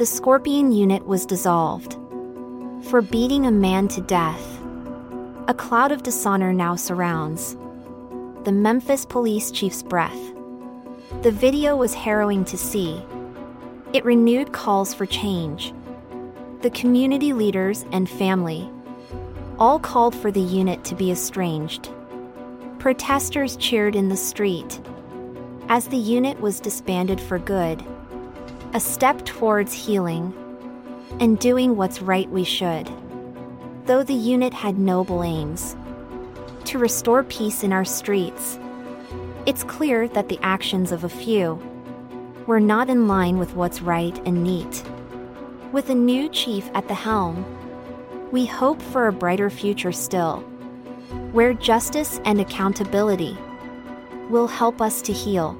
The Scorpion unit was dissolved. For beating a man to death. A cloud of dishonor now surrounds the Memphis police chief's breath. The video was harrowing to see. It renewed calls for change. The community leaders and family all called for the unit to be estranged. Protesters cheered in the street as the unit was disbanded for good. A step towards healing and doing what's right we should. Though the unit had noble aims to restore peace in our streets, it's clear that the actions of a few were not in line with what's right and neat. With a new chief at the helm, we hope for a brighter future still, where justice and accountability will help us to heal.